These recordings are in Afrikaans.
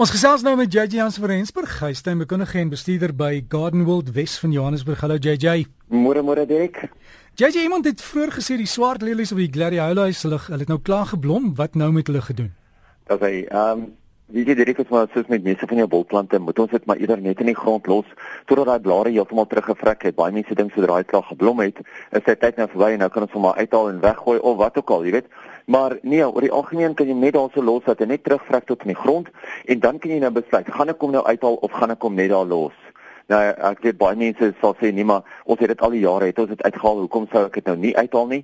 Ons gesels nou met JJ Jans van Rensburg, hystein bekundige en bestuurder by Garden World Wes van Johannesburg. Hallo JJ. Môre môre Dirk. JJ iemand het vroeër gesê die swart lelies op die gladiolas hulle hulle het nou klaar geblom. Wat nou met hulle gedoen? Dat hy ehm um, wie jy Dirk het maar soos met meeste van jou bolplante moet ons dit maar eerder net in die grond los totdat daai blare heeltemal teruggevrek het. Baie mense dink sodra hy klaar geblom het, is sy tyd nou verby en nou kan ons hom maar uithaal en weggooi of wat ook al, jy weet. Maar nee, oor die algemeen kan jy net daarso los dat hy net terugvrek tot in die grond en dan kan jy nou besluit, gaan ek hom nou uithaal of gaan ek hom net daar los? Nou ek weet baie mense sal sê nee, maar ons het dit al die jare het ons dit uitgehaal, hoekom sou ek dit nou nie uithaal nie?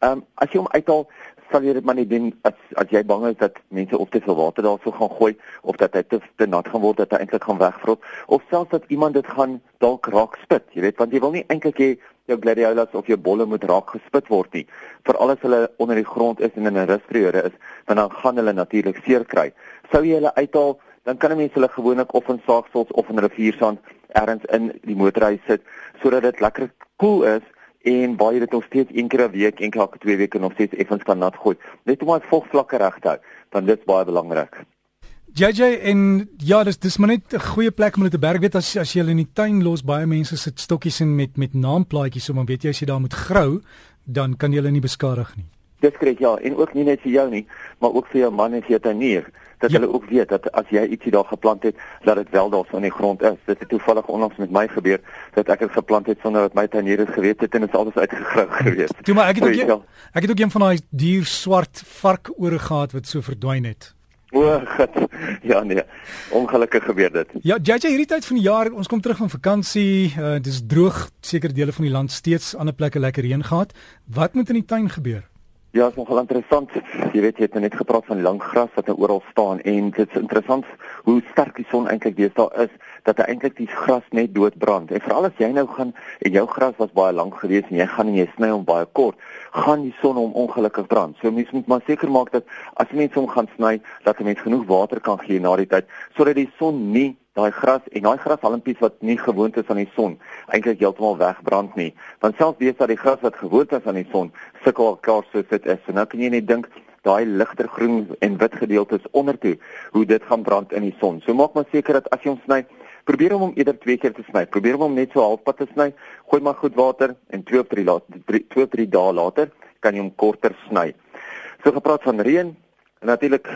Ehm um, as jy hom uithaal, sal jy dit maar nie doen as as jy bang is dat mense of te veel water daarso gaan gooi of dat hy te, te nat gaan word dat hy eintlik gaan wegvrot of selfs dat iemand dit gaan dalk raak spit, jy weet, want jy wil nie eintlik hê jou gladiolas of jou bolle moet raak gespit word nie. Veral as hulle onder die grond is en in 'n rusperiode is, dan dan gaan hulle natuurlik seer kry. Sou jy hulle uithaal, dan kan 'n mens hulle gewoonlik of in saagsels of in riviersand ergens in die motorhuis sit sodat dit lekker koel cool is en waar jy dit nog steeds een keer 'n week, een keer elke 2 weke nog steeds effens kan nat gooi. Net om dit vogvlakke reg te hou, want dit is baie belangrik. JJ en ja, dis dis maar net 'n goeie plek om hulle te berg weet as as jy hulle in die tuin los, baie mense sit stokkies in met met naamplaatjies, so maar weet jy as jy daar moet grou, dan kan jy hulle nie beskadig nie. Dis korrek ja, en ook nie net vir jou nie, maar ook vir jou man en vir jou tuinier dat ja. hulle ook weet dat as jy ietsie daar geplant het, dat dit wel daar so in die grond is. Dit het toevallig onlangs met my gebeur dat ek dit geplant het sonder dat my tuinier dit geweet het en dit is alles uitgegrou gewees. Toe maar ek het ook jy, ek het ook een van daai dier swart varkore gehad wat so verdwyn het. O, God. Ja nee. Ongelukkig gebeur dit. Ja, JJ hierdie tyd van die jaar, ons kom terug van vakansie, uh, dis droog, sekere dele van die land steeds ander plekke lekker reën gehad. Wat moet in die tuin gebeur? Ja, is nogal interessant. Jy weet jy het nou net gepraat van lang gras wat nou oral staan en dit is interessant hoe sterk die son eintlik deesdae is dat hy eintlik die gras net doodbrand. En veral as jy nou gaan en jou gras was baie lank gewees en jy gaan en jy sny hom baie kort, gaan die son hom ongelukkig brand. So mens moet maar seker maak dat as mense hom gaan sny, dat 'n mens genoeg water kan gee na die tyd sodat die son nie daai gras en daai grashalmpies wat nie gewoond is aan die son eintlik heeltemal wegbrand nie. Want selfs wees dat die gras wat gewoond is aan die son sukkel klaar soos dit is. En nou kan jy net dink daai ligter groen en wit gedeeltes ondertoe hoe dit gaan brand in die son. So maak maar seker dat as jy hom sny probeer om hom eerder twee keer te sny. Probeer om hom net so halfpad te sny gooi maar goed water en 2 of 3 later 2 of 3 dae later kan jy hom korter sny. So gepraat van reën natuurlik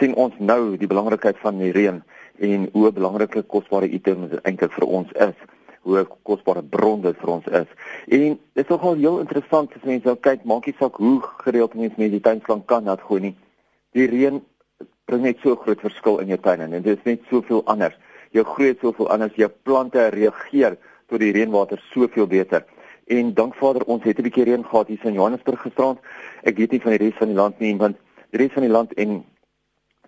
sien ons nou die belangrikheid van die reën en hoe belangrike kosbare item dit eintlik vir ons is hoe kosbare bron dit vir ons is. En dit is nogal heel interessant as mense nou kyk, maak nie saak hoe gereeld mense met die tuinslang kan nat gooi nie. Die reën bring net so groot verskil in jou tuin en dit is net soveel anders. Jou groei soveel anders, jou plante reageer tot die reënwater soveel beter. En dank Vader, ons het 'n bietjie reën gehad hier in Johannesburg gisterand. Ek weet nie van die res van die land nie, want die res van die land en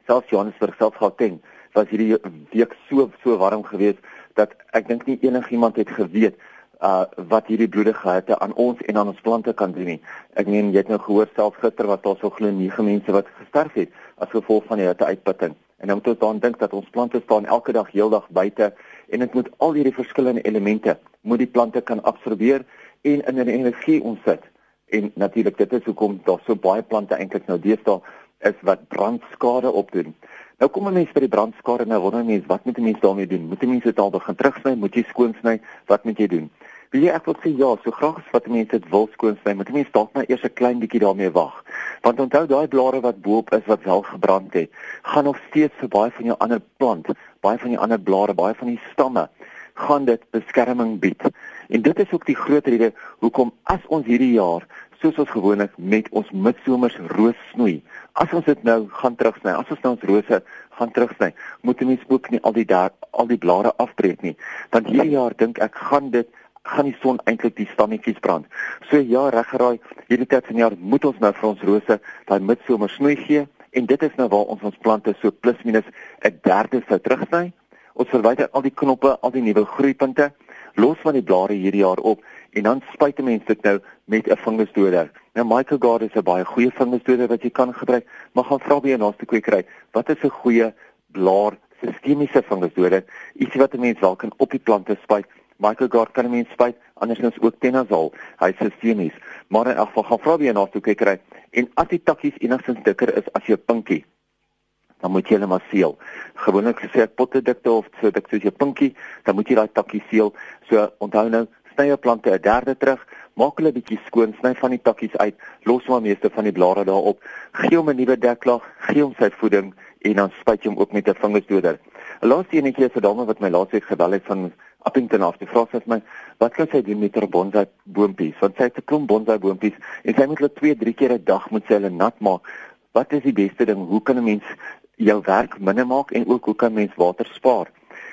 selfs Johannesburg self Gauteng was hierdie week so so warm geweest dat ek dink nie enigiemand het geweet uh wat hierdie bloedige hitte aan ons en aan ons plante kan doen nie. Ek meen jy het nou gehoor self gister was daar so glo 9 mense wat gesterf het as gevolg van die hitte uitputting. En nou moet ons dan dink dat ons plante staan elke dag heeldag buite en dit moet al hierdie verskillende elemente moet die plante kan absorbeer en in energie omsit. En natuurlik dit is hoekom daar so baie plante eintlik nou deesdae is wat brandskade opdoen. Nou kom 'n mens by die brandskade nou wonder mens wat moet 'n mens daarmee doen? Moet 'n mens dit al begin terugsny? Moet jy skoon sny? Wat moet jy doen? Wie ek wil sê ja, so graag as wat mense dit wil skoon sny, moet 'n mens dalk maar eers 'n klein bietjie daarmee wag. Want onthou daai blare wat bo-op is wat wel gebrand het, gaan nog steeds vir baie van jou ander plant, baie van die ander blare, baie van die stamme gaan dit beskerming bied. En dit is ook die groot rede hoekom as ons hierdie jaar soos ons gewoonlik met ons midsomers roos snoei. As ons dit nou gaan terugsny, as ons nou ons rose gaan terugsny, moet ons ook nie al die daar al die blare afbreek nie. Want hierdie jaar dink ek gaan dit gaan die son eintlik die stammetjies brand. So ja, reggeraai, hierdie tyd van jaar moet ons nou vir ons rose daai midsomers snoei gee en dit is nou waar ons ons plante so plus minus 'n derde sou terugsny. Ons verwyder al die knoppe, al die nuwe groeipunte, los van die blare hierdie jaar op en dan spuit mense dit nou met 'n fungusdoder. Nou Michael Gard is 'n baie goeie fungusdoder wat jy kan gebruik, maar gaan vra by jou naaste kwekery, wat is 'n goeie blaar sistemiese fungusdoder? Iets wat 'n mens wel kan op die plante spuit. Michael Gard kan 'n mens spuit, andersins ook tenazol. Hy sê sistemies, maar in elk geval gaan vra by jou naaste kwekery en as die takkies enigstens dikker is as jou pinkie, dan moet jy hulle maar seël. Gewoonlik gesê ek pottedikte of so dik soos jou pinkie, dan moet jy daai takkie seël. So onthou nou, sny jou plante 'n derde terug, maak hulle bietjie skoon, sny van die takkies uit, los maar meeste van die blare daarop, gee hom 'n nuwe deklaag, gee hom sy voeding en dan spuit jy hom ook met 'n vingersdoder. 'n Laaste enetjie is 'n dame wat my laas week gebel het van Appington af. Die vraag is my, wat kan sy doen met haar bonsai boontjies? Want sy het 'n klomp bonsai boontjies en sy moet hulle 2, 3 keer 'n dag moet sy hulle nat maak. Wat is die beste ding? Hoe kan 'n mens jou werk minder maak en ook hoe kan mens water spaar?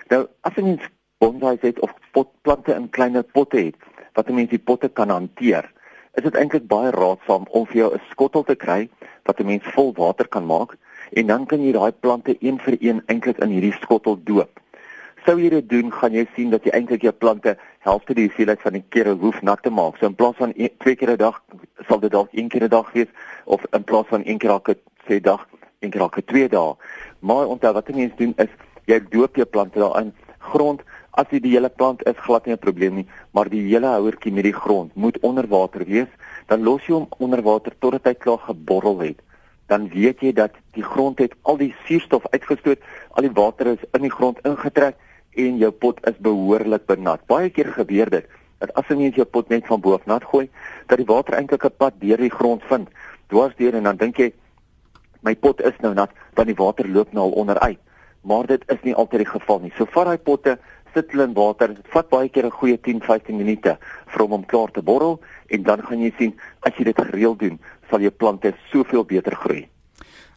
Nou, as 'n mens bonsai het of potplante in kleiner potte het, wat 'n mens die potte kan hanteer, is dit eintlik baie raadsaam om vir jou 'n skottel te kry wat 'n mens vol water kan maak en dan kan jy daai plante een vir een eintlik in hierdie skottel doop. Sou jy dit doen, gaan jy sien dat jy eintlik jou plante helfte die hoeveelheid van die kere hoef nat te maak. So in plaas van een, twee keer 'n dag sal dit dalk een keer 'n dag wees of in plaas van een keer elke twee dag, een keer elke twee dae. Maar onthou wat mense doen is jy doop jou plante daarin grond as jy die hele plant is glad nie 'n probleem nie, maar die hele houertjie met die grond moet onder water wees, dan los jy hom onder water totdat hy klaar geborrel het dan weet jy dat die grond het al die suurstof uitgestoot, al die water is in die grond ingetrek en jou pot is behoorlik benat. Baie keer gebeur dit dat as jy jou pot net van bo af nat gooi, dat die water eintlik 'n pad deur die grond vind, dwars deur en dan dink jy my pot is nou nat, want die water loop nou al onderuit. Maar dit is nie altyd die geval nie. So vat daai potte sit hulle in water. Dit vat baie keer 'n goeie 10-15 minute vir hom om klaar te borrel en dan gaan jy sien as jy dit gereeld doen, sal jou plante soveel beter groei.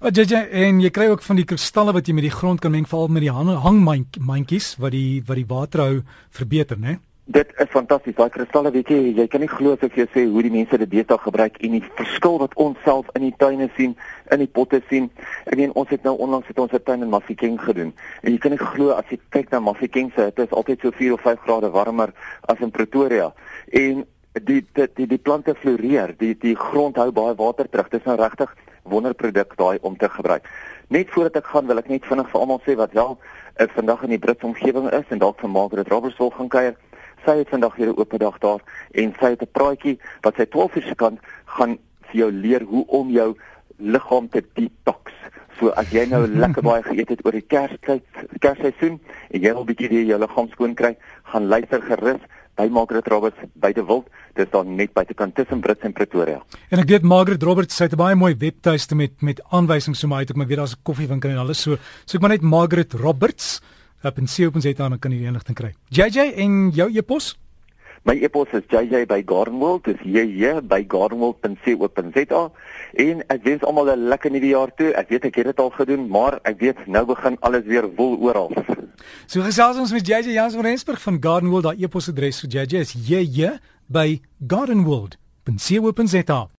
Wat jy en jy kry ook van die kristalle wat jy met die grond kan meng veral met die hangmandjies wat die wat die waterhou verbeter, né? Dit is fantasties. Daai kristalle, weet jy, jy kan nie glo as ek jou sê hoe die mense dit deesdae gebruik en die verskil wat ons self in die tuine sien, in die potte sien. Ek meen ons het nou onlangs het ons 'n tuin in Mafeking gedoen. En jy kan nie glo as jy kyk na Mafeking se, dit is altyd so 4 of 5 grade warmer as in Pretoria. En die die die, die plante floreer, die die grond hou baie water terug. Dit is nou regtig wonderproduk daai om te gebruik. Net voordat ek gaan wil ek net vinnig vir almal sê wat wel ek vandag in die Britse omgewing is en dalk van Margaret Roberts wil gaan kuier. Sy het vandag hier 'n oop dag daar en sy het 'n praatjie wat sy 12 uur se kant gaan vir jou leer hoe om jou liggaam te detox. So as jy nou lekker baie geëet het oor die Kerstyd, Kersseisoen en jy wil bietjie jou liggaam skoon kry, gaan luister gerus by Margaret Roberts by die Wild. Dis dan net buitekant tussen Brits en Pretoria. En ek weet Margaret Roberts het 'n baie mooi webtuiste met met aanwysings so maar uit ek maar weet daar's 'n koffiewinkel en alles so. So ek maar net Margaret Roberts op en kan jy enigting kry. JJ en jou e-pos? My e-pos is jj@gardenworld, dis jj by gardenworld.co.za en ek wens almal 'n lekker nuwe jaar toe. Ek weet ek het dit al gedoen, maar ek weet nou begin alles weer wol oral. So gesels ons met JJ Jans van Rensburg van Gardenworld. Daai e-posadres vir JJ is jj by gardenworld.co.za.